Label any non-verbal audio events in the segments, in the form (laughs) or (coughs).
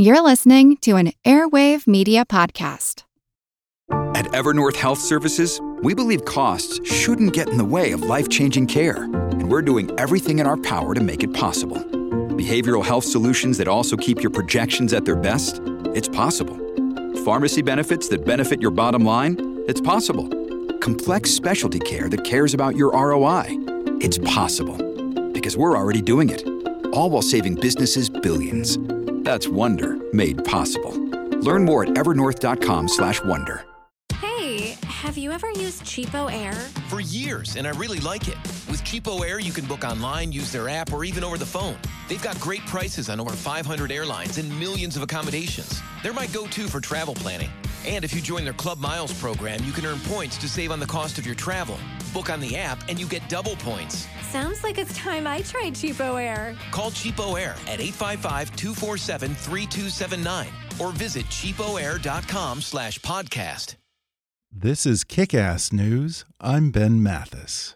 You're listening to an Airwave Media Podcast. At Evernorth Health Services, we believe costs shouldn't get in the way of life changing care, and we're doing everything in our power to make it possible. Behavioral health solutions that also keep your projections at their best? It's possible. Pharmacy benefits that benefit your bottom line? It's possible. Complex specialty care that cares about your ROI? It's possible. Because we're already doing it. All while saving businesses billions. That's Wonder made possible. Learn more at evernorth.com/wonder. Hey, have you ever used Cheapo Air? For years, and I really like it. With Cheapo Air, you can book online, use their app, or even over the phone. They've got great prices on over 500 airlines and millions of accommodations. They're my go-to for travel planning. And if you join their Club Miles program, you can earn points to save on the cost of your travel. Book on the app and you get double points. Sounds like it's time I tried Cheapo Air. Call Cheapo Air at 855-247-3279 or visit cheapoair.com slash podcast. This is Kick-Ass News. I'm Ben Mathis.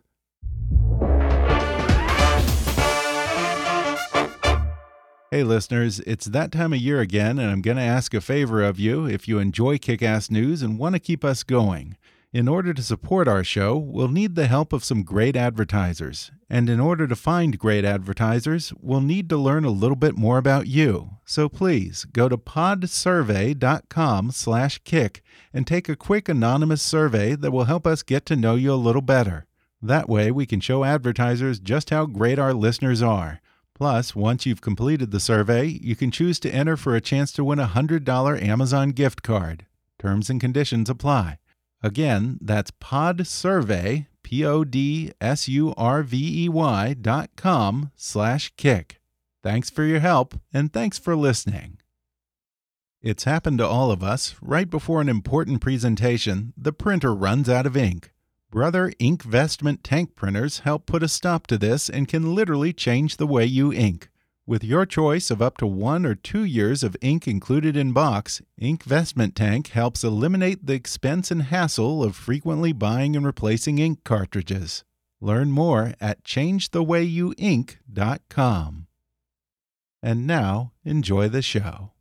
Hey, listeners, it's that time of year again, and I'm going to ask a favor of you if you enjoy kick ass news and want to keep us going. In order to support our show, we'll need the help of some great advertisers. And in order to find great advertisers, we'll need to learn a little bit more about you. So please go to podsurvey.com/kick and take a quick anonymous survey that will help us get to know you a little better. That way, we can show advertisers just how great our listeners are. Plus, once you've completed the survey, you can choose to enter for a chance to win a $100 Amazon gift card. Terms and conditions apply. Again, that's podsurvey, P-O-D-S-U-R-V-E-Y dot com slash kick. Thanks for your help, and thanks for listening. It's happened to all of us. Right before an important presentation, the printer runs out of ink. Brother Inkvestment tank printers help put a stop to this and can literally change the way you ink. With your choice of up to one or two years of ink included in box, Inkvestment Tank helps eliminate the expense and hassle of frequently buying and replacing ink cartridges. Learn more at changethewayouink.com. And now, enjoy the show.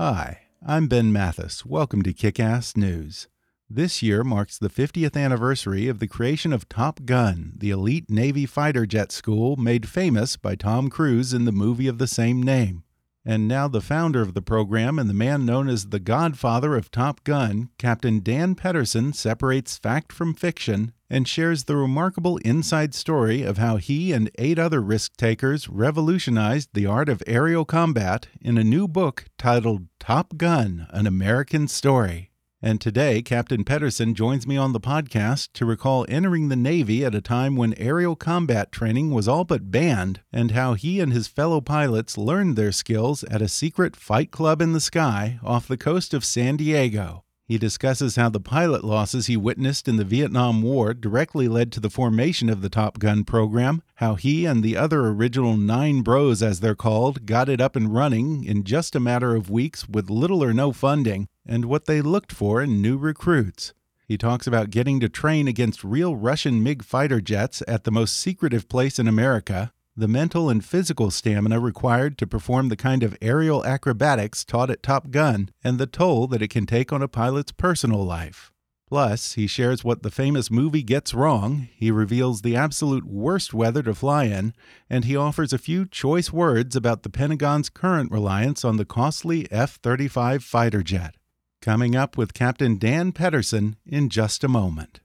Hi, I'm Ben Mathis. Welcome to Kick Ass News. This year marks the 50th anniversary of the creation of Top Gun, the elite Navy fighter jet school made famous by Tom Cruise in the movie of the same name. And now, the founder of the program and the man known as the godfather of Top Gun, Captain Dan Pedersen, separates fact from fiction and shares the remarkable inside story of how he and eight other risk takers revolutionized the art of aerial combat in a new book titled Top Gun An American Story. And today, Captain Pedersen joins me on the podcast to recall entering the Navy at a time when aerial combat training was all but banned, and how he and his fellow pilots learned their skills at a secret fight club in the sky off the coast of San Diego. He discusses how the pilot losses he witnessed in the Vietnam War directly led to the formation of the Top Gun program, how he and the other original Nine Bros, as they're called, got it up and running in just a matter of weeks with little or no funding, and what they looked for in new recruits. He talks about getting to train against real Russian MiG fighter jets at the most secretive place in America, the mental and physical stamina required to perform the kind of aerial acrobatics taught at Top Gun, and the toll that it can take on a pilot's personal life. Plus, he shares what the famous movie gets wrong, he reveals the absolute worst weather to fly in, and he offers a few choice words about the Pentagon's current reliance on the costly F 35 fighter jet. Coming up with Captain Dan Pedersen in just a moment.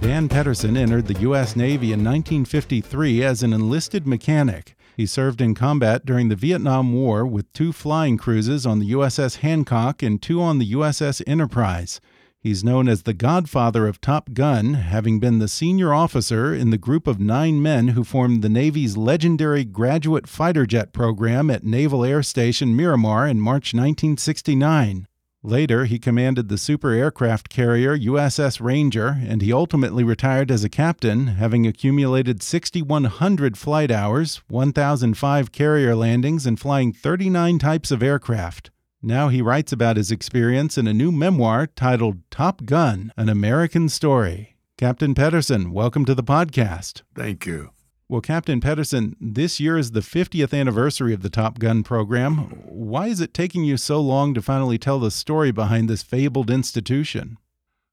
Dan Pedersen entered the U.S. Navy in 1953 as an enlisted mechanic. He served in combat during the Vietnam War with two flying cruises on the USS Hancock and two on the USS Enterprise. He's known as the godfather of Top Gun, having been the senior officer in the group of nine men who formed the Navy's legendary graduate fighter jet program at Naval Air Station Miramar in March 1969. Later, he commanded the super aircraft carrier USS Ranger, and he ultimately retired as a captain, having accumulated 6,100 flight hours, 1,005 carrier landings, and flying 39 types of aircraft. Now he writes about his experience in a new memoir titled Top Gun An American Story. Captain Pedersen, welcome to the podcast. Thank you. Well, Captain Pedersen, this year is the 50th anniversary of the Top Gun program. Why is it taking you so long to finally tell the story behind this fabled institution?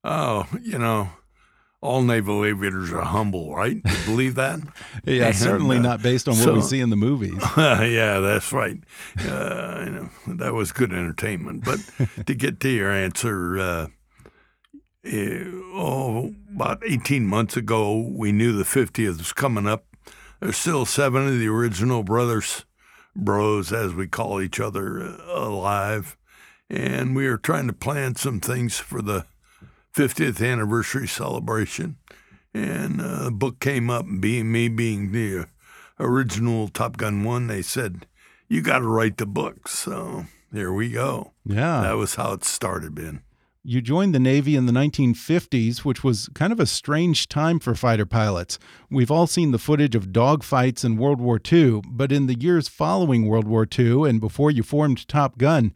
Oh, you know, all naval aviators are humble, right? You believe that? (laughs) yeah, and, certainly uh, not based on what so, we see in the movies. (laughs) yeah, that's right. Uh, you know, that was good entertainment. But to get to your answer, uh, eh, oh, about 18 months ago, we knew the 50th was coming up there's still seven of the original brothers, bros as we call each other, uh, alive. And we are trying to plan some things for the 50th anniversary celebration. And uh, the book came up, being me being the original Top Gun 1, they said, You got to write the book. So here we go. Yeah. That was how it started, Ben. You joined the Navy in the 1950s, which was kind of a strange time for fighter pilots. We've all seen the footage of dogfights in World War II, but in the years following World War II and before you formed Top Gun,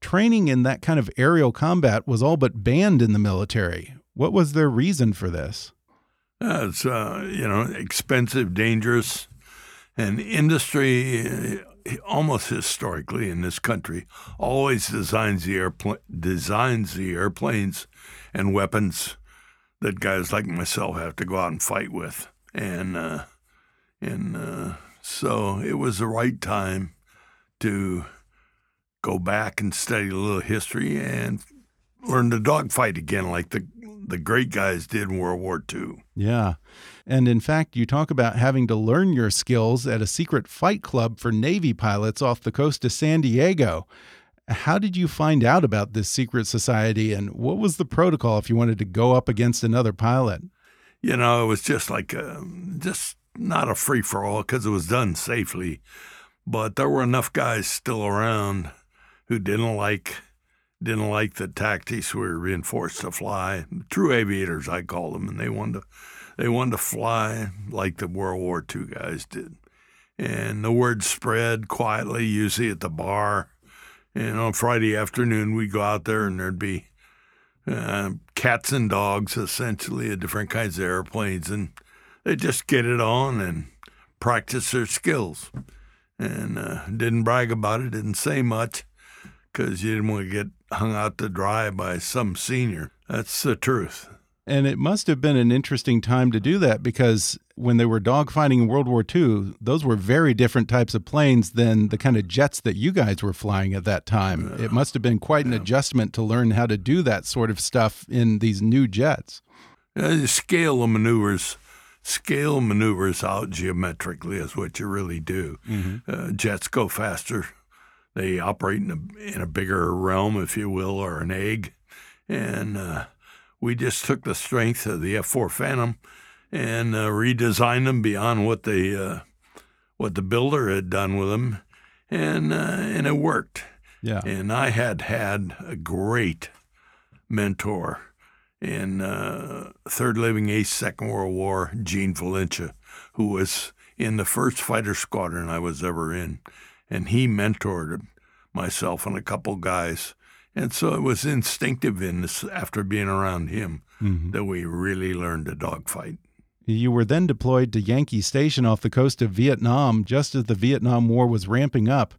training in that kind of aerial combat was all but banned in the military. What was their reason for this? Uh, it's uh, you know expensive, dangerous, and industry almost historically in this country, always designs the airplane designs the airplanes and weapons that guys like myself have to go out and fight with, and uh, and uh, so it was the right time to go back and study a little history and learn to dogfight again, like the the great guys did in World War II. Yeah. And in fact, you talk about having to learn your skills at a secret fight club for Navy pilots off the coast of San Diego. How did you find out about this secret society and what was the protocol if you wanted to go up against another pilot? You know, it was just like a, just not a free for all because it was done safely. But there were enough guys still around who didn't like didn't like the tactics we were being forced to fly. True aviators, I call them, and they wanted to they wanted to fly like the World War II guys did. And the word spread quietly, usually at the bar. And on Friday afternoon, we'd go out there and there'd be uh, cats and dogs, essentially, of different kinds of airplanes. And they'd just get it on and practice their skills. And uh, didn't brag about it, didn't say much because you didn't want to get hung out to dry by some senior. That's the truth. And it must have been an interesting time to do that because when they were dogfighting in World War II, those were very different types of planes than the kind of jets that you guys were flying at that time. It must have been quite an adjustment to learn how to do that sort of stuff in these new jets. Uh, scale the maneuvers, scale maneuvers out geometrically is what you really do. Mm -hmm. uh, jets go faster. They operate in a, in a bigger realm, if you will, or an egg. And uh, we just took the strength of the F4 Phantom and uh, redesigned them beyond what the uh, what the builder had done with them, and uh, and it worked. Yeah. And I had had a great mentor in uh, Third Living Ace, Second World War, Gene Valencia, who was in the first fighter squadron I was ever in, and he mentored myself and a couple guys and so it was instinctive in this after being around him mm -hmm. that we really learned to dogfight. You were then deployed to Yankee Station off the coast of Vietnam just as the Vietnam War was ramping up,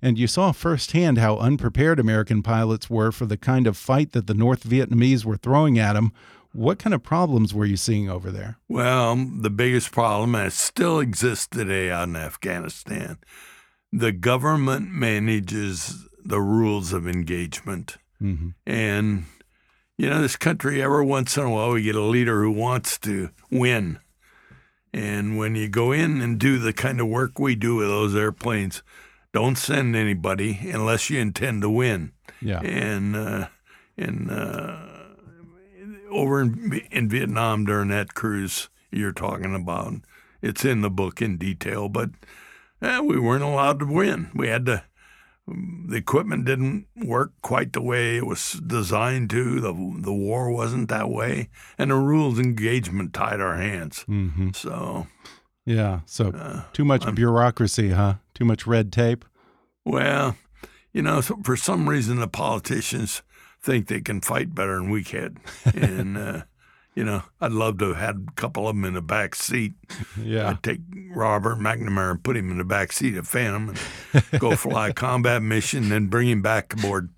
and you saw firsthand how unprepared American pilots were for the kind of fight that the North Vietnamese were throwing at them. What kind of problems were you seeing over there? Well, the biggest problem, and it still exists today out in Afghanistan, the government manages the rules of engagement. Mm-hmm. And, you know, this country, every once in a while, we get a leader who wants to win. And when you go in and do the kind of work we do with those airplanes, don't send anybody unless you intend to win. Yeah. And, uh, and, uh, over in, in Vietnam during that cruise you're talking about, it's in the book in detail, but eh, we weren't allowed to win. We had to the equipment didn't work quite the way it was designed to. The the war wasn't that way, and the rules engagement tied our hands. Mm-hmm. So, Yeah. So uh, too much I'm- bureaucracy, huh? Too much red tape. well, you know, so for some reason the politicians think they can fight better than we can, (laughs) and uh, you know, I'd love to have had a couple of them in the back seat. Yeah. I'd take Robert McNamara and put him in the back seat of Phantom and go fly a combat mission, then bring him back aboard.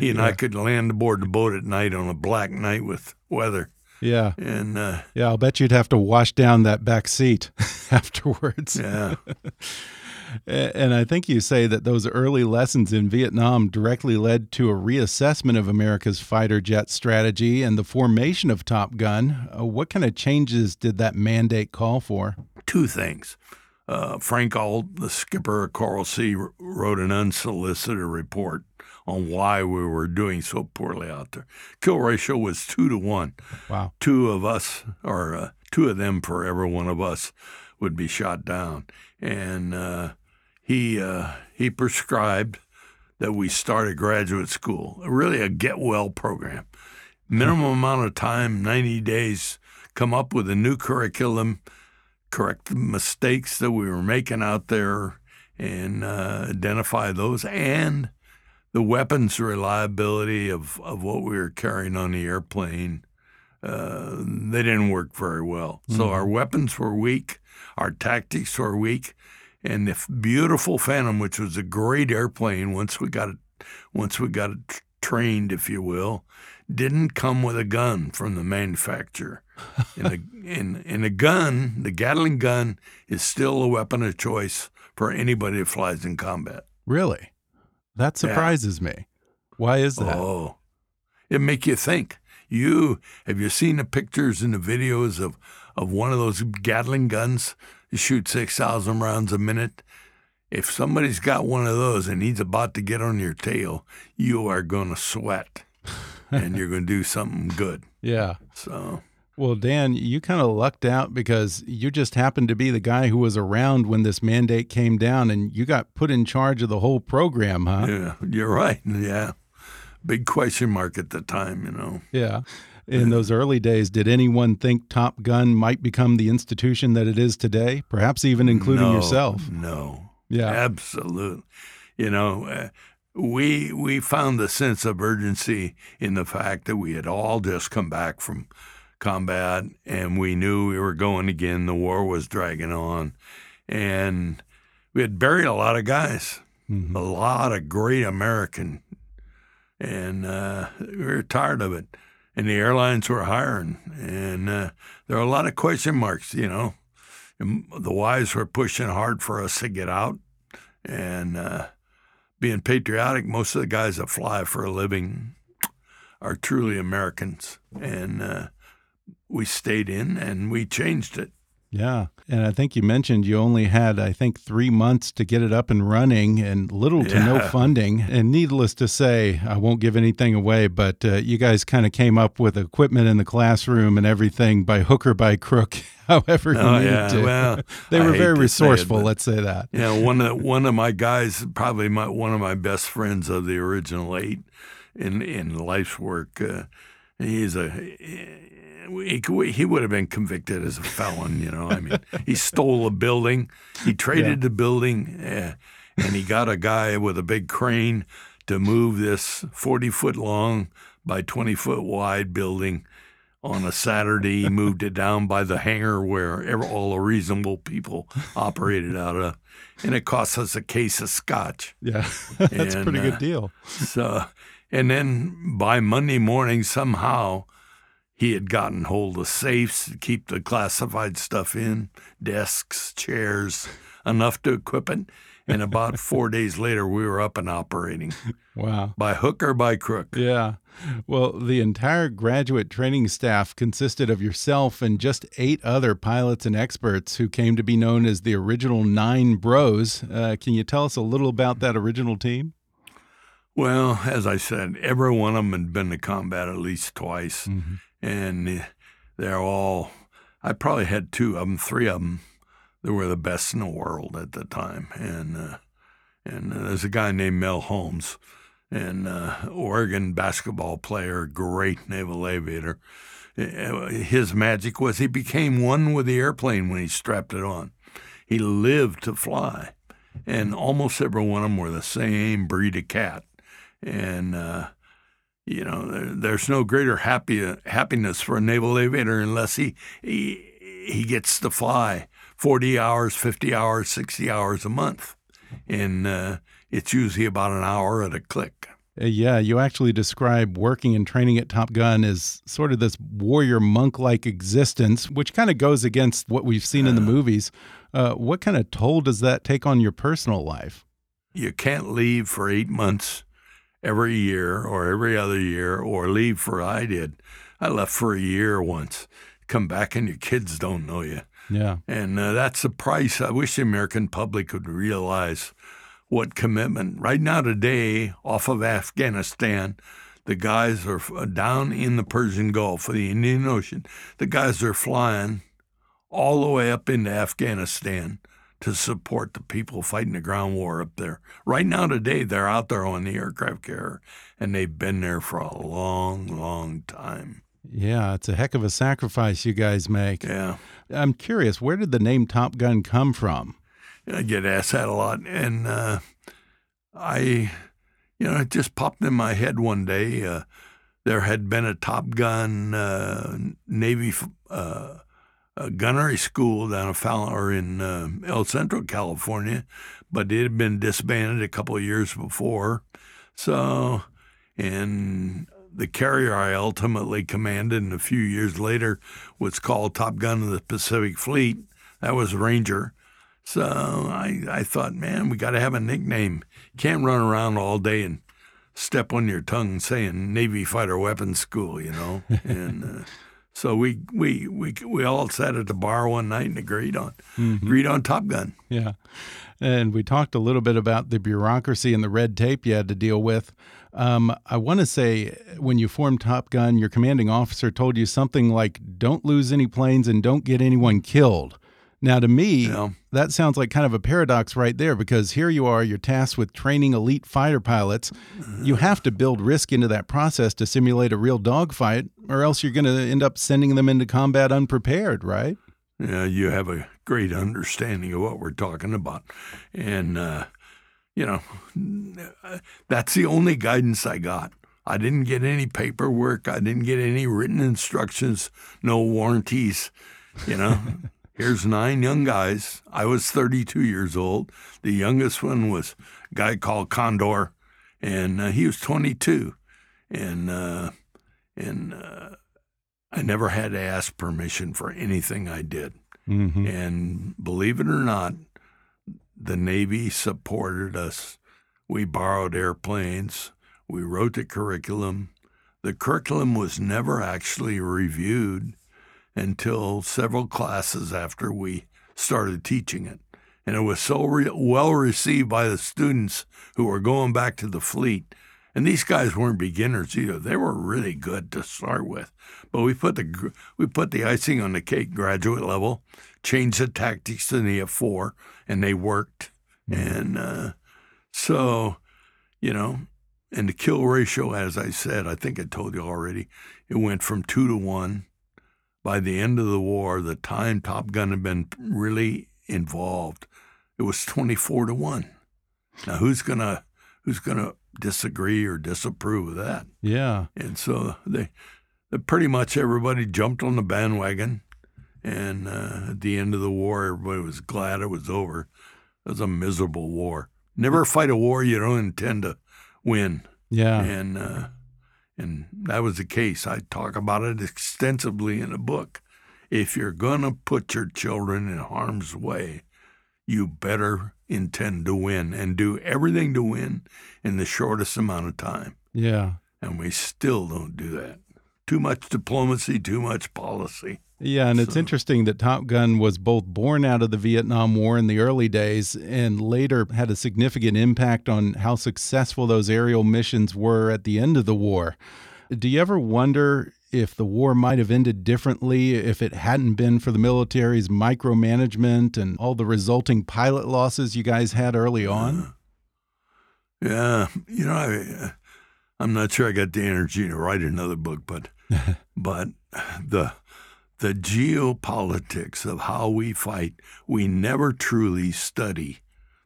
He and I could land aboard the boat at night on a black night with weather. Yeah. And uh, Yeah. I'll bet you'd have to wash down that back seat (laughs) afterwards. yeah, (laughs) And I think you say that those early lessons in Vietnam directly led to a reassessment of America's fighter jet strategy and the formation of Top Gun. Uh, what kind of changes did that mandate call for? two things. Uh, Frank Ault, the skipper of Coral Sea, wrote an unsolicited report on why we were doing so poorly out there. Kill ratio was two to one. Wow. two of us, or uh, two of them for every one of us, would be shot down. And uh, he uh, he prescribed that we start a graduate school, really a get well program. Minimum amount of time, 90 days, come up with a new curriculum, correct the mistakes that we were making out there, and uh, identify those, and the weapons reliability of, of what we were carrying on the airplane uh, they didn't work very well. So our weapons were weak, our tactics were weak, and the beautiful Phantom, which was a great airplane once we got it, once we got it trained, if you will, didn't come with a gun from the manufacturer. and, the, (laughs) and, and the gun, the Gatling gun, is still a weapon of choice for anybody that flies in combat. Really? That Yeah. surprises me. Why is that? Oh, it make you think. You have you seen the pictures and the videos of of one of those Gatling guns? You shoot six thousand rounds a minute. If somebody's got one of those and he's about to get on your tail, you are going to sweat, and you're going to do something good. (laughs) Yeah. So Well, Dan, you kind of lucked out because you just happened to be the guy who was around when this mandate came down and you got put in charge of the whole program, huh? yeah, you're right. Yeah, big question mark at the time. You know. Yeah. In those early days, did anyone think Top Gun might become the institution that it is today? Perhaps even including No, yourself. No. Yeah. Absolutely. You know, uh, we we found the sense of urgency in the fact that we had all just come back from combat and we knew we were going again. The war was dragging on, and we had buried a lot of guys, Mhm. a lot of great American, and uh, we were tired of it. And the airlines were hiring, and uh, there were a lot of question marks. You know, and the wives were pushing hard for us to get out, and uh, being patriotic. Most of the guys that fly for a living are truly Americans, and uh, we stayed in and we changed it. Yeah. And I think you mentioned you only had, I think, three months to get it up and running and little to no funding. And needless to say, I won't give anything away, but uh, you guys kind of came up with equipment in the classroom and everything by hook or by crook, (laughs) however you Oh needed yeah, to. well, (laughs) they were very to say it, resourceful, let's say that. Yeah, one of one of my guys, probably my one of my best friends of the original eight in in life's work. Uh, he's a he, he would have been convicted as a felon. You know, I mean, he stole a building, he traded the building, uh, and he got a guy with a big crane to move this forty foot long by twenty foot wide building. On a Saturday, he moved it down by the hangar where all the reasonable people operated out of, and it cost us a case of scotch. Yeah. (laughs) That's a pretty uh, good deal. So, and then by Monday morning, somehow he had gotten hold of safes to keep the classified stuff in, desks, chairs, enough to equip it. And about (laughs) four days later, we were up and operating Wow. by hook or by crook. Yeah. Well, the entire graduate training staff consisted of yourself and just eight other pilots and experts who came to be known as the original Nine Bros. Uh, can you tell us a little about that original team? Well, as I said, every one of them had been to combat at least twice, and they're all. I probably had two of them, three of them. They were the best in the world at the time, and uh, And uh, there's a guy named Mel Holmes, an uh, Oregon basketball player, great naval aviator. Uh, his magic was he became one with the airplane when he strapped it on. He lived to fly, and almost every one of them were the same breed of cat. And uh, you know, there, there's no greater happy happiness for a naval aviator unless he he he gets to fly 40 hours, 50 hours, 60 hours a month, and uh, it's usually about an hour at a click. Uh, yeah, you actually describe working and training at Top Gun as sort of this warrior monk like existence, which kind of goes against what we've seen in the movies. Uh, what kind of toll does that take on your personal life? You can't leave for eight months every year or every other year or leave for I did. I left for a year once. Come back and your kids don't know you. Yeah. And uh, that's the price. I wish the American public would realize what commitment. Right now, today, off of Afghanistan, the guys are uh, down in the Persian Gulf, the Indian Ocean. The guys are flying all the way up into Afghanistan to support the people fighting the ground war up there. Right now, today, they're out there on the aircraft carrier, and they've been there for a long, long time. Yeah, it's a heck of a sacrifice you guys make. Yeah. I'm curious, where did the name Top Gun come from? I get asked that a lot, and uh, I, you know, it just popped in my head one day. Uh, there had been a Top Gun uh, Navy uh, gunnery school down in Fowler in uh, El Centro, California, but it had been disbanded a couple of years before. So, and the carrier I ultimately commanded, and a few years later was called Top Gun of the Pacific Fleet. That was Ranger. So I, I thought, man, we got to have a nickname. Can't run around all day and step on your tongue saying Navy Fighter Weapons School, you know. (laughs) and uh, so we, we we we all sat at the bar one night and agreed on mm-hmm. agreed on Top Gun. Yeah, and we talked a little bit about the bureaucracy and the red tape you had to deal with. Um, I want to say when you formed Top Gun, your commanding officer told you something like, "Don't lose any planes and don't get anyone killed." Now, to me, yeah. that sounds like kind of a paradox right there because here you are, you're tasked with training elite fighter pilots. You have to build risk into that process to simulate a real dogfight, or else you're going to end up sending them into combat unprepared, right? Yeah, you have a great understanding of what we're talking about. And, uh, you know, that's the only guidance I got. I didn't get any paperwork. I didn't get any written instructions, no warranties, you know. (laughs) Here's nine young guys. I was 32 years old. The youngest one was a guy called Condor, and uh, he was 22. And uh, and uh, I never had to ask permission for anything I did. Mm-hmm. And believe it or not, the Navy supported us. We borrowed airplanes. We wrote the curriculum. The curriculum was never actually reviewed until several classes after we started teaching it. And it was so re- well received by the students who were going back to the fleet. And these guys weren't beginners either; they were really good to start with. But we put the we put the icing on the cake, graduate level, changed the tactics to the F4, and they worked. And uh, so, you know, and the kill ratio, as I said, I think I told you already, it went from two to one by the end of the war, the time Top Gun had been really involved, it was 24 to 1. Now who's going to who's going to disagree or disapprove of that? Yeah. And so they, they pretty much everybody jumped on the bandwagon and uh, at the end of the war everybody was glad it was over. It was a miserable war. Never fight a war you don't intend to win. Yeah. And uh, and that was the case. I talk about it extensively in the book. If you're going to put your children in harm's way, you better intend to win and do everything to win in the shortest amount of time. Yeah. And we still don't do that. Too much diplomacy, too much policy. Yeah, and so. it's interesting that Top Gun was both born out of the Vietnam War in the early days and later had a significant impact on how successful those aerial missions were at the end of the war. Do you ever wonder if the war might have ended differently if it hadn't been for the military's micromanagement and all the resulting pilot losses you guys had early on? Yeah, you know, I, I'm not sure I got the energy to write another book, but (laughs) but the the geopolitics of how we fight, we never truly study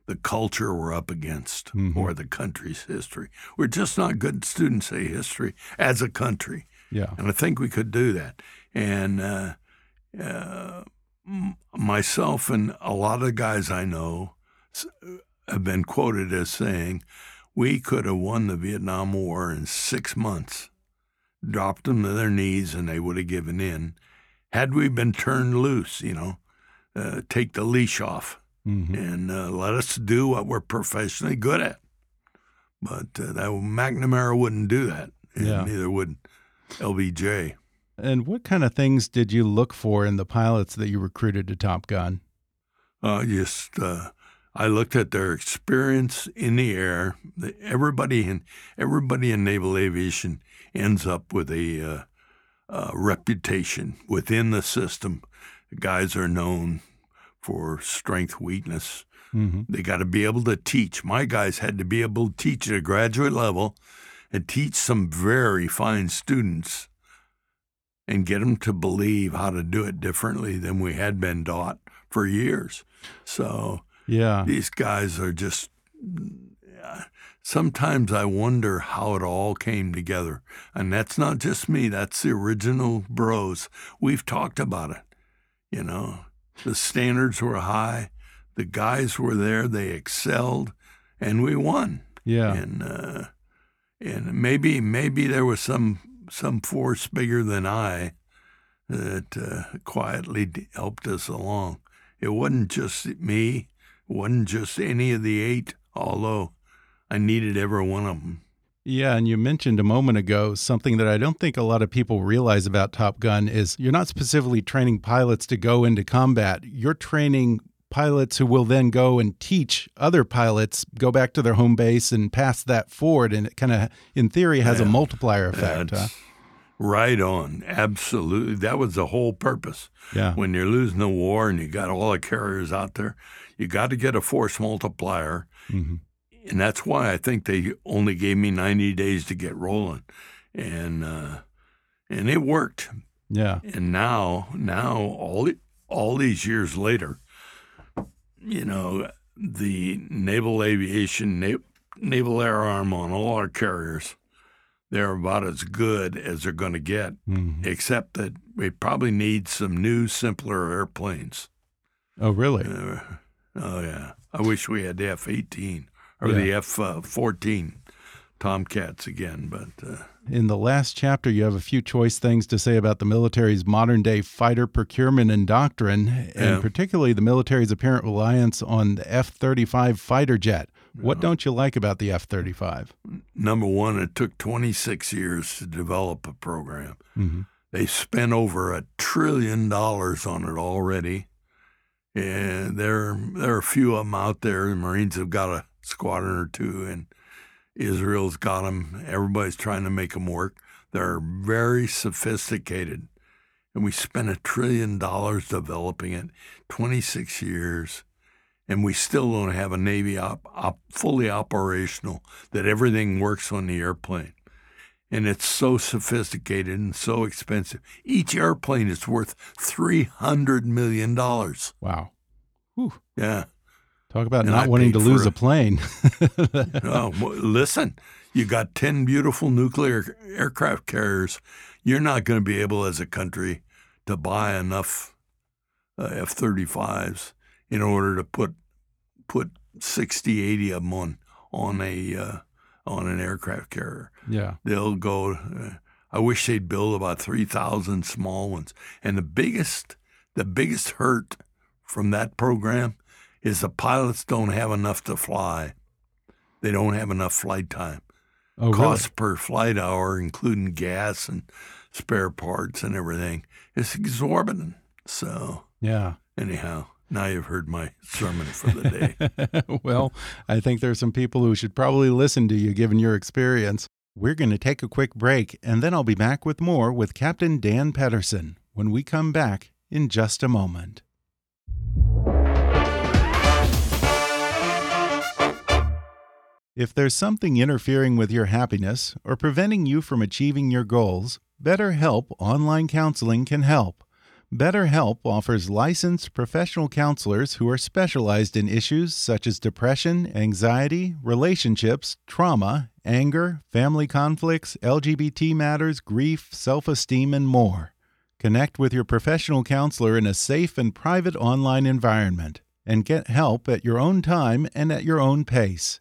the culture we're up against Mhm. or the country's history. We're just not good students of history as a country. Yeah. And I think we could do that. And uh, uh, myself and a lot of guys I know have been quoted as saying, we could have won the Vietnam War in six months, dropped them to their knees, and they would have given in. Had we been turned loose, you know, uh, take the leash off hmm and uh, let us do what we're professionally good at. But uh, that McNamara wouldn't do that, and Yeah. neither would LBJ. And what kind of things did you look for in the pilots that you recruited to Top Gun? Uh, just uh, I looked at their experience in the air. Everybody in everybody in naval aviation ends up with a uh, reputation within the system. Guys are known for strength, weakness. hmm They got to be able to teach. My guys had to be able to teach at a graduate level and teach some very fine students and get them to believe how to do it differently than we had been taught for years. So Yeah. these guys are just. Sometimes I wonder how it all came together. And that's not just me, that's the original bros. We've talked about it. You know, the standards were high, the guys were there, they excelled, and we won. Yeah. And uh, and maybe maybe there was some some force bigger than I that uh, quietly helped us along. It wasn't just me, it wasn't just any of the eight, although I needed every one of them. Yeah, and you mentioned a moment ago something that I don't think a lot of people realize about Top Gun is you're not specifically training pilots to go into combat. You're training pilots who will then go and teach other pilots, go back to their home base and pass that forward and it kind of in theory has a multiplier effect, huh? Right on. Absolutely. That was the whole purpose. Yeah. When you're losing the war and you got all the carriers out there, you got to get a force multiplier. hmm and that's why I think they only gave me 90 days to get rolling, and uh, and it worked. Yeah. And now, now all all these years later, you know, the naval aviation, na- naval air arm on all our carriers, they're about as good as they're going to get, Mhm. except that we probably need some new, simpler airplanes. Oh, really? Uh, oh yeah, I wish we had the F eighteen or the F fourteen Tomcats again, but uh, In the last chapter, you have a few choice things to say about the military's modern day fighter procurement and doctrine, and Yeah. particularly the military's apparent reliance on the F 35 fighter jet. What don't you like about the F 35? number one, it took twenty six years to develop a program. Mhm. They spent over a trillion dollars on it already, and there there are a few of them out there. The Marines have got a squadron or two, and Israel's got them. Everybody's trying to make them work. They're very sophisticated, and we spent a trillion dollars developing it, 26 years, and we still don't have a Navy op, op, fully operational that everything works on the airplane. And it's so sophisticated and so expensive. Each airplane is worth $300 million. Wow. Whew. Yeah. Talk about And not I wanting to lose for a plane. (laughs) oh, well, listen, you got 10 beautiful nuclear aircraft carriers. You're not going to be able, as a country, to buy enough uh, F 35s in order to put put 60, 80 of them on, on, a, uh, on an aircraft carrier. yeah. They'll go, uh, I wish they'd build about 3,000 small ones. And the biggest, the biggest hurt from that program is the pilots don't have enough to fly. They don't have enough flight time. Oh, really? Cost per flight hour, including gas and spare parts and everything, is exorbitant. So, Yeah. anyhow, now you've heard my sermon for the day. (laughs) well, I think there's some people who should probably listen to you given your experience. We're going to take a quick break, and then I'll be back with more with Captain Dan Pedersen when we come back in just a moment. If there's something interfering with your happiness or preventing you from achieving your goals, BetterHelp Online Counseling can help. BetterHelp offers licensed professional counselors who are specialized in issues such as depression, anxiety, relationships, trauma, anger, family conflicts, LGBT matters, grief, self esteem, and more. Connect with your professional counselor in a safe and private online environment and get help at your own time and at your own pace.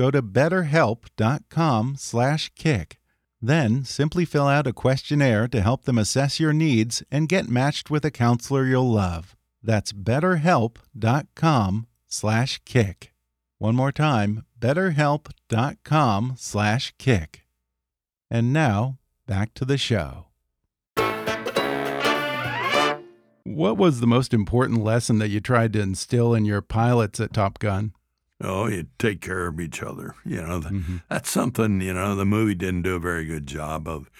Go to betterhelp.com/kick. Then simply fill out a questionnaire to help them assess your needs and get matched with a counselor you'll love. That's betterhelp.com/kick. One more time, betterhelp.com/kick. And now, back to the show. What was the most important lesson that you tried to instill in your pilots at Top Gun? Oh, you take care of each other. You know, mm-hmm. that's something, you know, the movie didn't do a very good job of.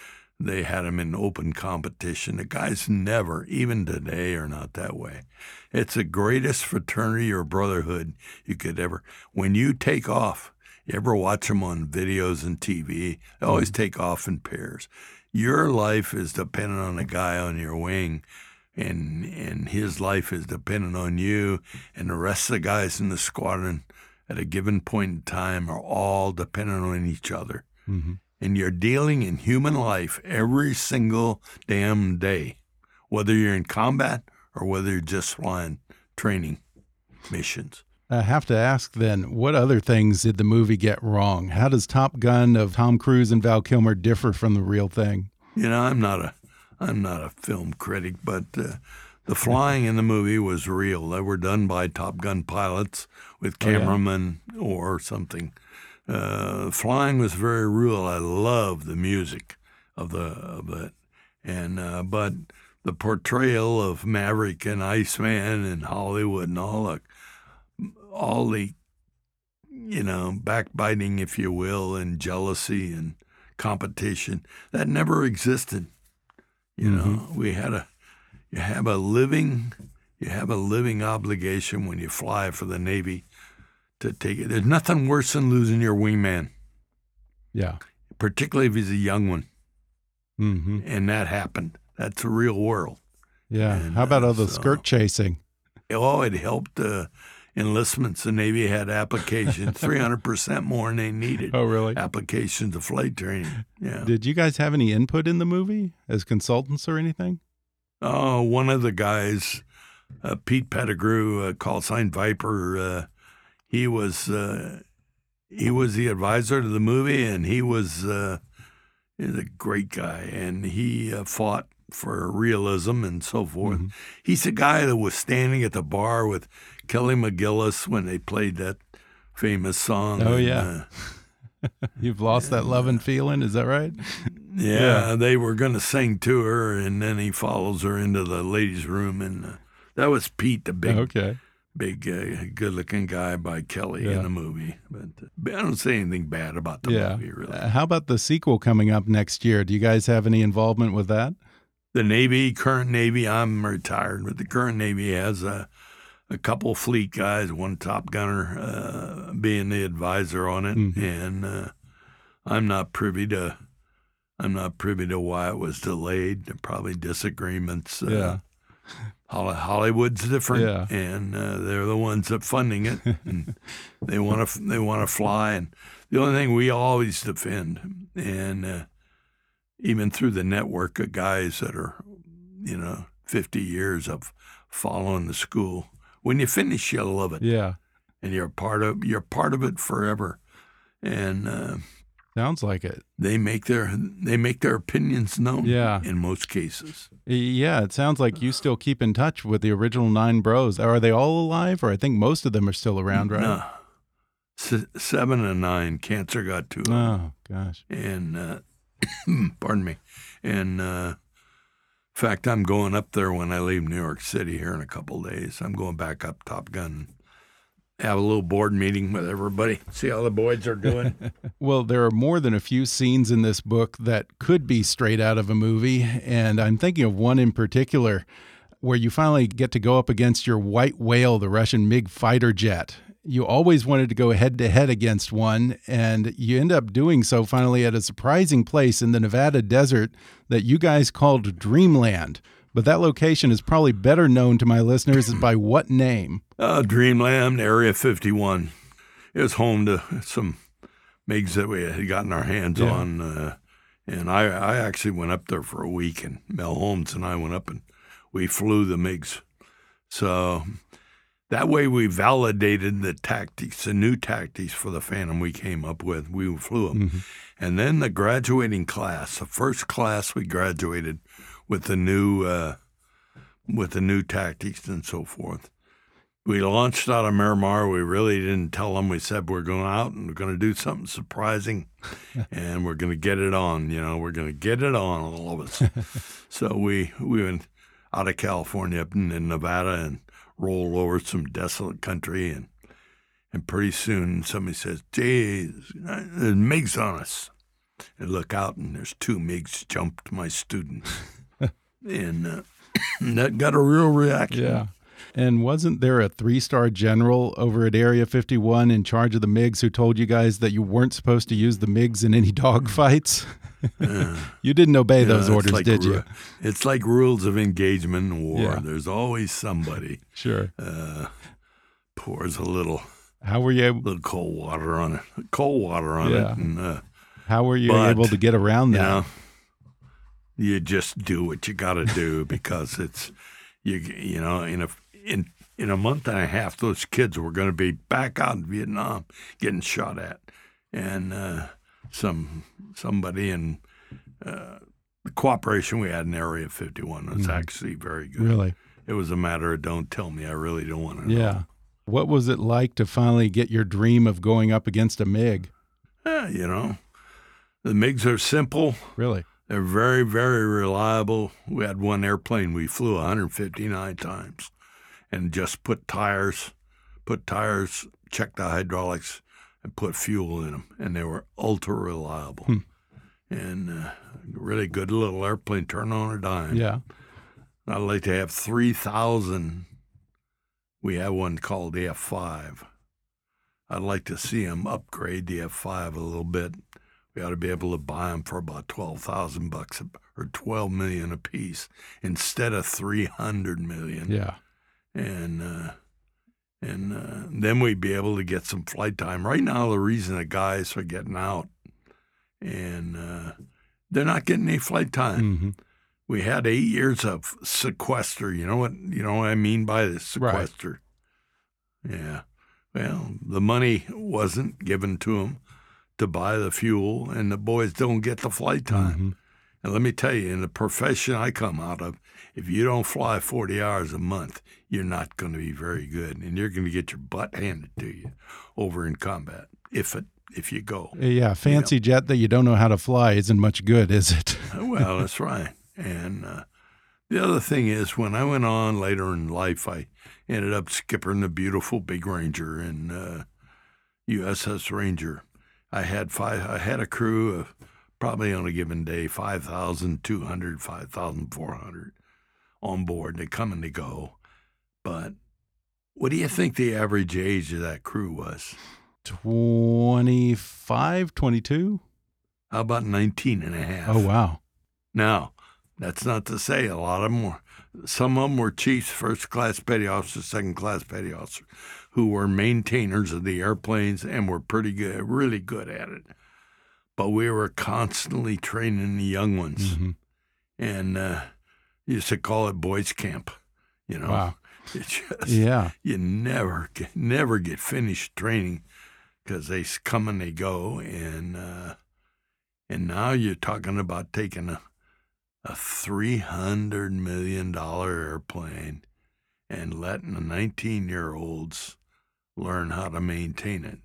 They had them in open competition. The guys never, even today, are not that way. It's the greatest fraternity or brotherhood you could ever. When you take off, you ever watch them on videos and TV? They always mm-hmm. take off in pairs. Your life is dependent on the guy on your wing and and his life is dependent on you and the rest of the guys in the squadron at a given point in time are all dependent on each other. Mm-hmm. And you're dealing in human life every single damn day, whether you're in combat or whether you're just flying training missions. I have to ask then, what other things did the movie get wrong? How does Top Gun of Tom Cruise and Val Kilmer differ from the real thing? You know, I'm not a I'm not a film critic, but uh, the flying in the movie was real. They were done by Top Gun pilots with cameramen oh, yeah. or something. Uh, flying was very real. I love the music of the of it, and uh, but the portrayal of Maverick and Iceman and Hollywood and all the all the you know backbiting, if you will, and jealousy and competition that never existed you mm-hmm. know, we had a you have a living you have a living obligation when you fly for the Navy to take it. There's nothing worse than losing your wingman. Yeah. Particularly if he's a young one. Mm-hmm. And that happened. That's a real world. Yeah. And, How about uh, all the so, skirt chasing? Oh, it helped uh, enlistments. The Navy had applications, (laughs) 300% more than they needed. Oh, really? Applications to flight training. Yeah. Did you guys have any input in the movie as consultants or anything? Oh, one of the guys, uh, Pete Pettigrew, uh, call sign Viper, uh, he was uh, he was the advisor to the movie, and he was uh, he's a great guy, and he uh, fought for realism and so forth. Mm-hmm. He's the guy that was standing at the bar with Kelly McGillis when they played that famous song. Oh, and, yeah. Uh, (laughs) You've lost that love and feeling, is that right? Yeah, yeah. they were going to sing to her, and then he follows her into the ladies' room, and uh, that was Pete, the big, okay. Big, uh, good-looking guy by Kelly yeah. in the movie. But uh, I don't say anything bad about the yeah. movie, really. how about the sequel coming up next year? Do you guys have any involvement with that? The Navy, current Navy, I'm retired, but the current Navy has a a couple fleet guys, one top gunner uh, being the advisor on it, mm-hmm. and uh, I'm not privy to I'm not privy to why it was delayed. Probably disagreements. Uh, yeah. Hollywood's different, yeah. and uh, they're the ones that funding it. And (laughs) they want to they want to fly, and the only thing we always defend, and uh, even through the network of guys that are, you know, 50 years of following the school, when you finish, you love it. Yeah, and you're part of you're part of it forever. And uh, sounds like it. They make their they make their opinions known. Yeah, in most cases. Yeah, it sounds like you still keep in touch with the original nine bros. Are they all alive, or I think most of them are still around, right? No. S- seven and nine, cancer got to them. Oh gosh. And, uh, (coughs) pardon me. And, uh, in fact, I'm going up there when I leave New York City here in a couple of days. I'm going back up Top Gun, have a little board meeting with everybody, see how the boys are doing. (laughs) Well, there are more than a few scenes in this book that could be straight out of a movie, and I'm thinking of one in particular where you finally get to go up against your white whale, the Russian MiG fighter jet. You always wanted to go head to head against one, and you end up doing so finally at a surprising place in the Nevada desert that you guys called Dreamland. But that location is probably better known to my listeners (coughs) by what name? Uh, Dreamland, Area 51. It was home to some MiGs that we had gotten our hands Yeah. on. Uh, and I, I actually went up there for a week, and Mel Holmes and I went up and we flew the MiGs. So that way we validated the tactics, the new tactics for the Phantom we came up with. We flew them. And then the graduating class, the first class we graduated with the new uh, with the new tactics and so forth. We launched out of Miramar. We really didn't tell them. We said we're going out and we're going to do something surprising, (laughs) and we're going to get it on. You know, we're going to get it on, all of us. (laughs) so we we went out of California up in, in Nevada and rolled over some desolate country, and and pretty soon somebody says, "Geez, there's MiGs on us." And look out, and there's two MiGs jumped my students, and uh, (coughs) that got a real reaction. Yeah. And wasn't there a three star general over at Area 51 in charge of the MiGs who told you guys that you weren't supposed to use the MiGs in any (laughs) dogfights? (laughs) you didn't obey You those orders, like did you? It's like rules of engagement in war. Yeah. There's always somebody (laughs) Sure. uh, pours a little How were you able, little cold water on it, cold water on it, and uh, how were you But, able to get around you that? know, you just do what you got to do (laughs) because it's you. You know, in a in in a month and a half, those kids were going to be back out in Vietnam getting shot at, and uh, some somebody in uh, the cooperation we had in Area 51 was actually very good. Mm-hmm. Really? It was a matter of don't tell me. I really don't want to know. Yeah. What was it like to finally get your dream of going up against a MiG? You know, the MiGs are simple. Really? They're very, very reliable. We had one airplane we flew 159 times and just put tires, put tires, checked the hydraulics, and put fuel in them, and they were ultra reliable. And uh, really good little airplane, turn on a dime. Yeah. I'd like to have 3,000. We have one called the F5. I'd like to see them upgrade the F5 a little bit. We ought to be able to buy them for about 12,000 bucks a- or 12 million a piece instead of 300 million. Yeah. And uh, and uh, then we'd be able to get some flight time. Right now, the reason the guys are getting out and uh, they're not getting any flight time hmm we had eight years of sequester. You know what? You know what I mean by the sequester. Yeah. Well, the money wasn't given to them to buy the fuel, and the boys don't get the flight time. Mhm. And let me tell you, in the profession I come out of, if you don't fly 40 hours a month, you're not going to be very good, and you're going to get your butt handed to you over in combat if it if you go. Yeah. Fancy jet that you don't know how to fly isn't much good, is it? (laughs) well, that's right. And uh, the other thing is, when I went on later in life, I ended up skippering the beautiful Big Ranger and uh, USS Ranger. I had five. I had a crew of probably on a given day 5,200, 5,400 on board. They come and they go. But what do you think the average age of that crew was? 25, 22? How about 19 and a half? Oh, wow. Now, that's not to say a lot of them were, some of them were chiefs, first class petty officers, second class petty officers, who were maintainers of the airplanes and were pretty good, really good at it. But we were constantly training the young ones. Mhm. And uh, used to call it boys' camp, you know. Wow. (laughs) It just, Yeah. you never get, never get finished training because they come and they go and uh, and now you're talking about taking a a three hundred million dollar airplane and letting the nineteen year olds learn how to maintain it.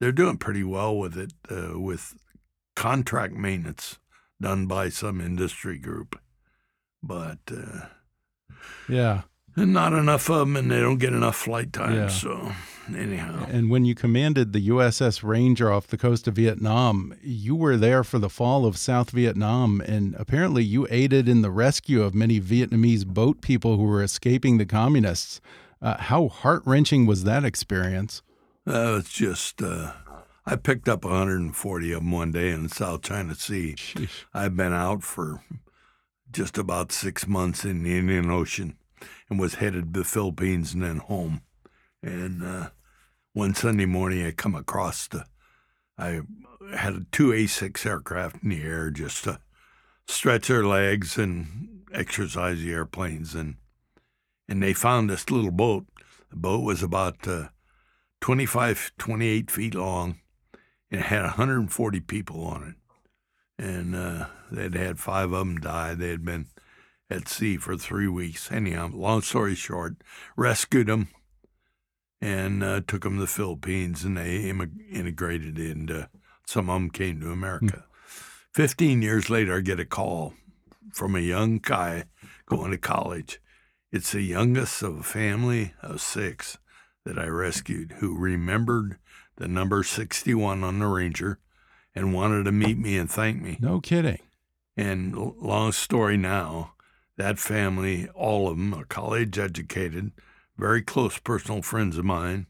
they're doing pretty well with it uh, with contract maintenance done by some industry group, but uh, Yeah. not enough of them, and they don't get enough flight time. Yeah. So anyhow, And when you commanded the USS Ranger off the coast of Vietnam, you were there for the fall of South Vietnam, and apparently you aided in the rescue of many Vietnamese boat people who were escaping the communists. Uh, how heart wrenching was that experience? uh, it's just uh, I picked up 140 of them one day in the South China Sea. Sheesh. I've been out for just about six months in the Indian Ocean and was headed to the Philippines and then home. And uh, one Sunday morning, I come across the, I had two A6 aircraft in the air just to stretch their legs and exercise the airplanes. And, and they found this little boat. The boat was about uh, 25, 28 feet long. and It had 140 people on it and uh, they'd had five of them die. They had been at sea for three weeks. Anyhow, long story short, rescued them and uh, took them to the Philippines, and they immig- integrated into. Some of them came to America. Fifteen years later, I get a call from a young guy going to college. It's the youngest of a family of six that I rescued who remembered the number 61 on the Ranger and wanted to meet me and thank me. No kidding. And long story now, that family, all of them, are college educated, very close personal friends of mine.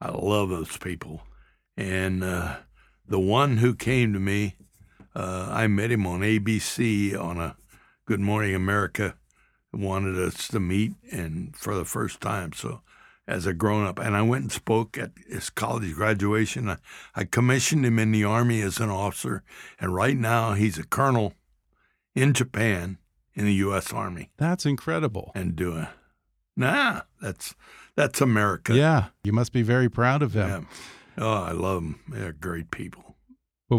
I love those people. And uh, the one who came to me, uh, I met him on ABC on a Good Morning America, wanted us to meet, and for the first time. So, as a grown up, and I went and spoke at his college graduation. I, I commissioned him in the Army as an officer, and right now he's a colonel in Japan in the U.S. Army That's incredible. and doing. Nah, that's that's America. Yeah, you must be very proud of him. Yeah. Oh, I love them. They're great people.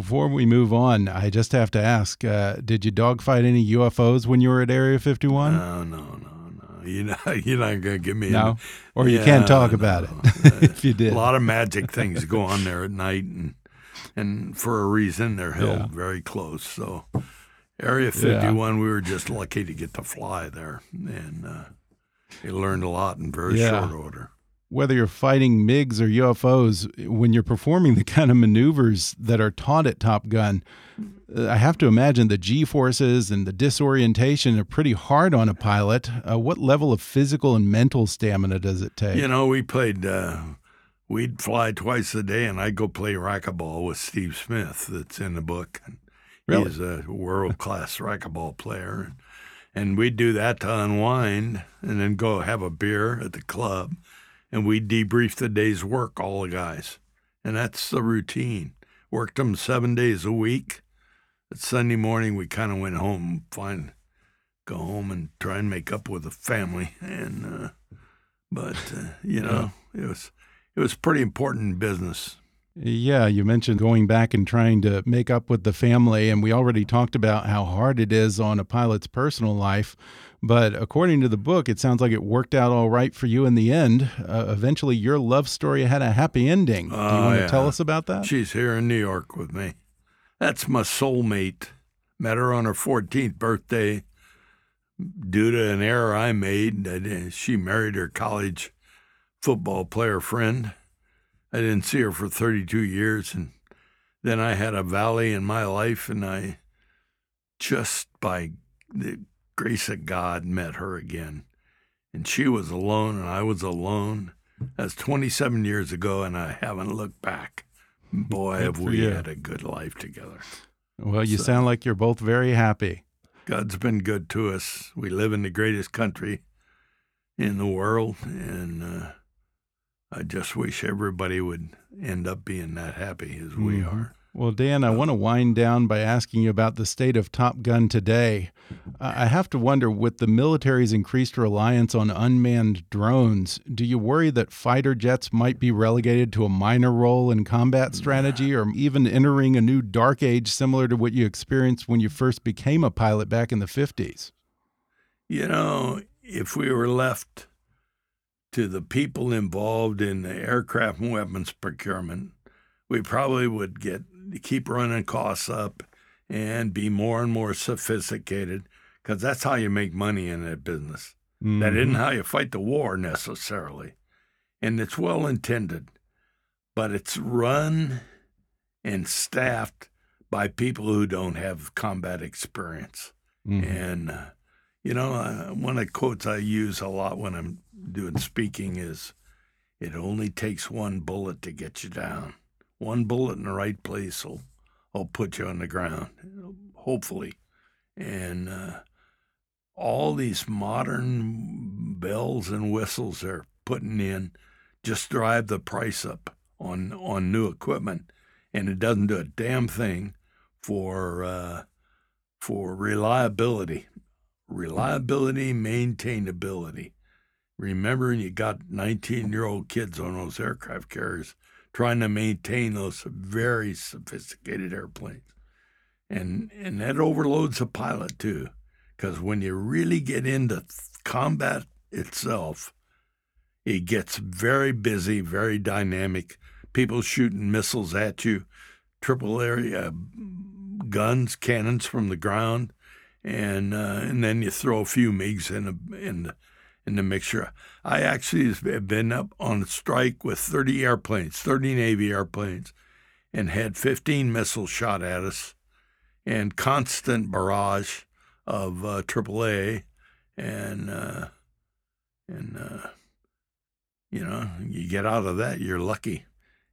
Before we move on, I just have to ask: uh, Did you dogfight any UFOs when you were at Area 51? No, no, no, no. You're not, (laughs) you're not going to give me. No? in- Or you Yeah, can't talk about no. it (laughs) if you did. A lot of magic things go on there at night, and and for a reason they're held Yeah. very close. So, Area 51, we were just lucky to get to fly there, and uh, we learned a lot in very Yeah. short order. Whether you're fighting MiGs or UFOs, when you're performing the kind of maneuvers that are taught at Top Gun, uh, I have to imagine the G forces and the disorientation are pretty hard on a pilot. Uh, what level of physical and mental stamina does it take? You know, we played. Uh, we'd fly twice a day, and I'd go play racquetball with Steve Smith. That's in the book. Really? He's a world class (laughs) racquetball player, and we'd do that to unwind, and then go have a beer at the club, and we'd debrief the day's work, all the guys, and that's the routine. Worked them seven days a week. But Sunday morning, we kind of went home, find, go home and try and make up with the family, (laughs) and. Uh, but uh, you know it was it was pretty important business Yeah, you mentioned going back and trying to make up with the family, and we already talked about how hard it is on a pilot's personal life. But according to the book, it sounds like it worked out all right for you in the end. Uh, eventually, your love story had a happy ending. Do you Oh, want to yeah. tell us about that? she's here in new york with me that's my soulmate met her on her 14th birthday due to an error i made she married her college football player friend i didn't see her for 32 years and then i had a valley in my life and i just by the grace of god met her again and she was alone and i was alone that's 27 years ago and i haven't looked back boy have we you. had a good life together Well, you So- sound like you're both very happy. God's been good to us. We live in the greatest country in the world, and uh, I just wish everybody would end up being that happy as we Mhm. are. Well, Dan, I want to wind down by asking you about the state of Top Gun today. I I have to wonder, with the military's increased reliance on unmanned drones, do you worry that fighter jets might be relegated to a minor role in combat strategy or even entering a new dark age similar to what you experienced when you first became a pilot back in the 50s? You know, if we were left to the people involved in the aircraft and weapons procurement, we probably would get keep running costs up and be more and more sophisticated because that's how you make money in that business. Mm-hmm. That isn't how you fight the war necessarily. And it's well intended, but it's run and staffed by people who don't have combat experience. Mhm. And, uh, you know, uh, one of the quotes I use a lot when I'm doing speaking is it only takes one bullet to get you down. One bullet in the right place will, will put you on the ground, hopefully. And uh, all these modern bells and whistles they're putting in just drive the price up on, on new equipment. And it doesn't do a damn thing for uh, for reliability, reliability, maintainability. Remember, you got 19 year old kids on those aircraft carriers trying to maintain those very sophisticated airplanes, and and that overloads a pilot too, because when you really get into combat itself, it gets very busy, very dynamic. People shooting missiles at you, triple area guns, cannons from the ground, and uh, and then you throw a few MiGs in the in in the mixture. I actually have been up on a strike with 30 airplanes, 30 Navy airplanes, and had 15 missiles shot at us, and constant barrage of uh, AAA, and uh, and uh, you know you get out of that, you're lucky.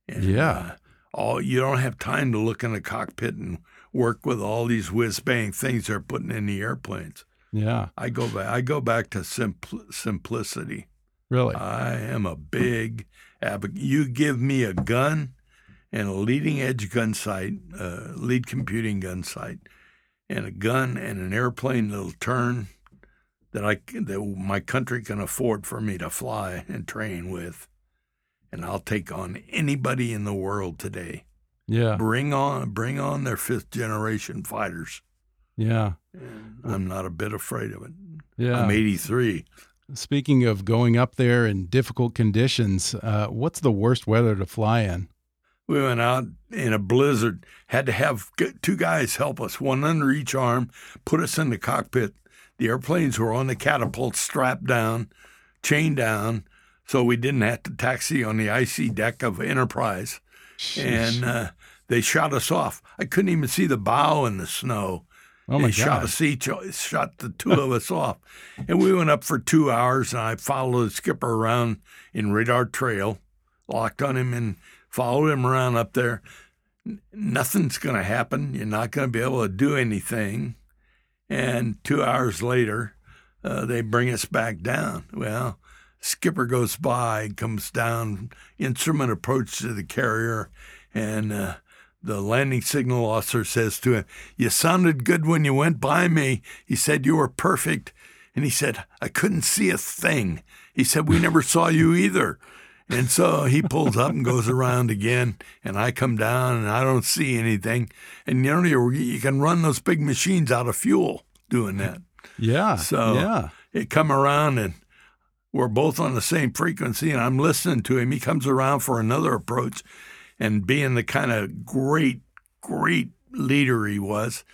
And, Yeah. uh, all you don't have time to look in the cockpit and work with all these whiz bang things they're putting in the airplanes. Yeah. I go back. I go back to simpl- simplicity. Really. I am a big advocate. You give me a gun and a leading edge gun sight, uh, lead computing gun sight, and a gun and an airplane that'll turn that I that my country can afford for me to fly and train with, and I'll take on anybody in the world today. yeah. Bring on, bring on their fifth generation fighters. Yeah. I'm not a bit afraid of it. Yeah. I'm 83. Speaking of going up there in difficult conditions, uh, what's the worst weather to fly in? We went out in a blizzard, had to have two guys help us, one under each arm, put us in the cockpit. The airplanes were on the catapult, strapped down, chained down, so we didn't have to taxi on the icy deck of Enterprise. And uh, they shot us off. I couldn't even see the bow in the snow. Oh my they shot god. us each, shot the two of us off, and we went up for two hours. And I followed the skipper around in radar trail, locked on him, and followed him around up there. Nothing's going to happen. You're not going to be able to do anything. And two hours later, uh, they bring us back down. Well, skipper goes by, comes down, instrument approach to the carrier, and uh, the landing signal officer says to him, You sounded good when you went by me. He said, You were perfect. And he said, I couldn't see a thing. He said, We never saw you either. And so he pulls up and goes around again, and I come down and I don't see anything. And you know, you, you can run those big machines out of fuel doing that. yeah. So yeah. it come around and we're both on the same frequency and I'm listening to him. He comes around for another approach and being the kind of great, great leader he was,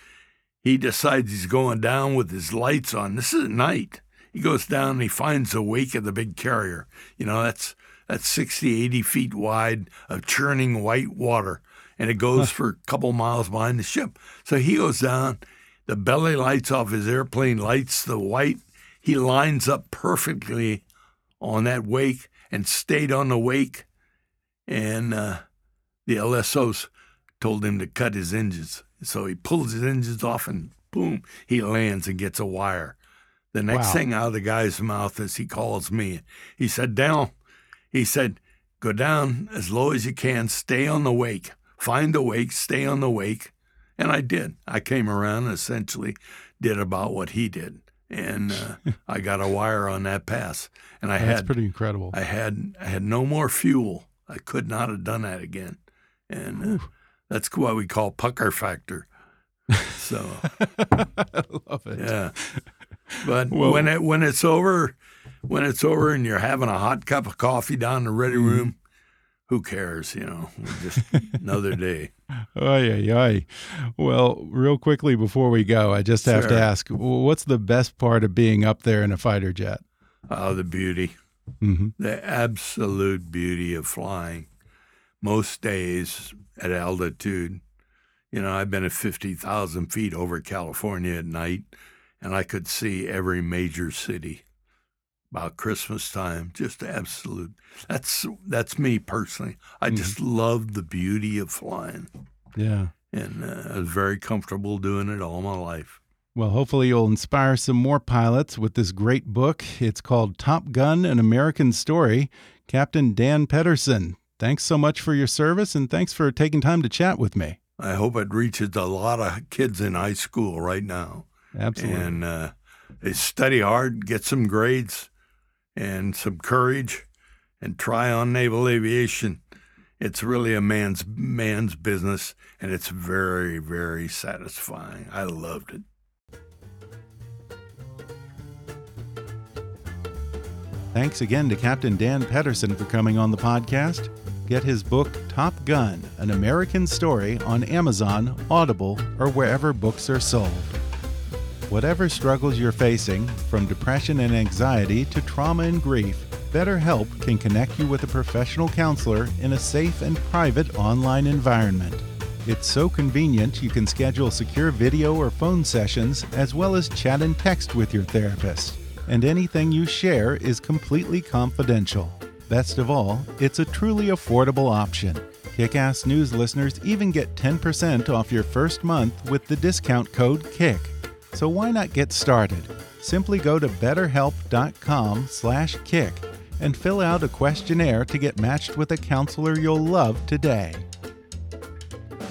he decides he's going down with his lights on. This is at night. He goes down and he finds the wake of the big carrier. You know, that's that's 60, 80 feet wide of churning white water. And it goes for a couple miles behind the ship. So he goes down, the belly lights off his airplane, lights the white. He lines up perfectly on that wake and stayed on the wake. And uh, the LSOs told him to cut his engines. So he pulls his engines off and boom, he lands and gets a wire. The next Wow. thing out of the guy's mouth is he calls me. He said, Dell, he said, go down as low as you can, stay on the wake, find the wake, stay on the wake. And I did. I came around and essentially did about what he did. And uh, (laughs) I got a wire on that pass. And I That's had pretty incredible. I had I had no more fuel. I could not have done that again, and uh, that's why we call pucker factor. So I (laughs) love it. yeah, but when it when it's over, when it's over, and you're having a hot cup of coffee down in the ready Mm-hmm. room, who cares? You know, just (laughs) another day. Oy, oy, oy. Well, real quickly before we go, I just have Sure. to ask what's the best part of being up there in a fighter jet? Oh, the beauty, hmm the absolute beauty of flying. Most days at altitude, you know, I've been at 50,000 feet over California at night, and I could see every major city about Christmas time. Just absolute. That's that's me personally. I just love the beauty of flying, Yeah. and uh, I was very comfortable doing it all my life. Well, hopefully, you'll inspire some more pilots with this great book. It's called Top Gun An American Story. Captain Dan Pedersen, thanks so much for your service and thanks for taking time to chat with me. I hope it reaches a lot of kids in high school right now. Absolutely. and uh, they study hard, get some grades, and some courage, and try on naval aviation. It's really a man's man's business, and it's very very satisfying. I loved it. Thanks again to Captain Dan Pedersen for coming on the podcast. Get his book, Top Gun An American Story, on Amazon, Audible, or wherever books are sold. Whatever struggles you're facing, from depression and anxiety to trauma and grief, BetterHelp can connect you with a professional counselor in a safe and private online environment. It's so convenient you can schedule secure video or phone sessions as well as chat and text with your therapist. And anything you share is completely confidential. Best of all, it's a truly affordable option. Kick-Ass News listeners even get 10% off your first month with the discount code KICK. So why not get started? Simply go to betterhelp.com/kick and fill out a questionnaire to get matched with a counselor you'll love today.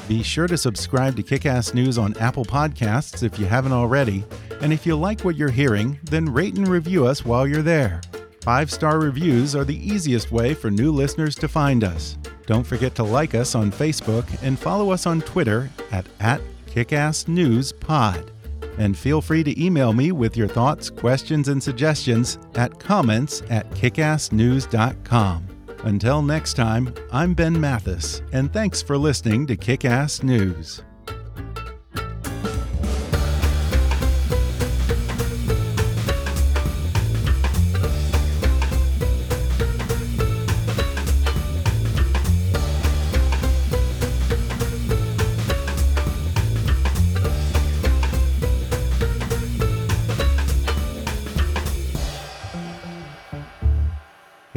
Be sure to subscribe to Kickass News on Apple Podcasts if you haven't already. And if you like what you're hearing, then rate and review us while you're there. Five star reviews are the easiest way for new listeners to find us. Don't forget to like us on Facebook and follow us on Twitter at, at KickassNewsPod. And feel free to email me with your thoughts, questions, and suggestions at comments at kickassnews.com. Until next time, I'm Ben Mathis, and thanks for listening to Kick Ass News.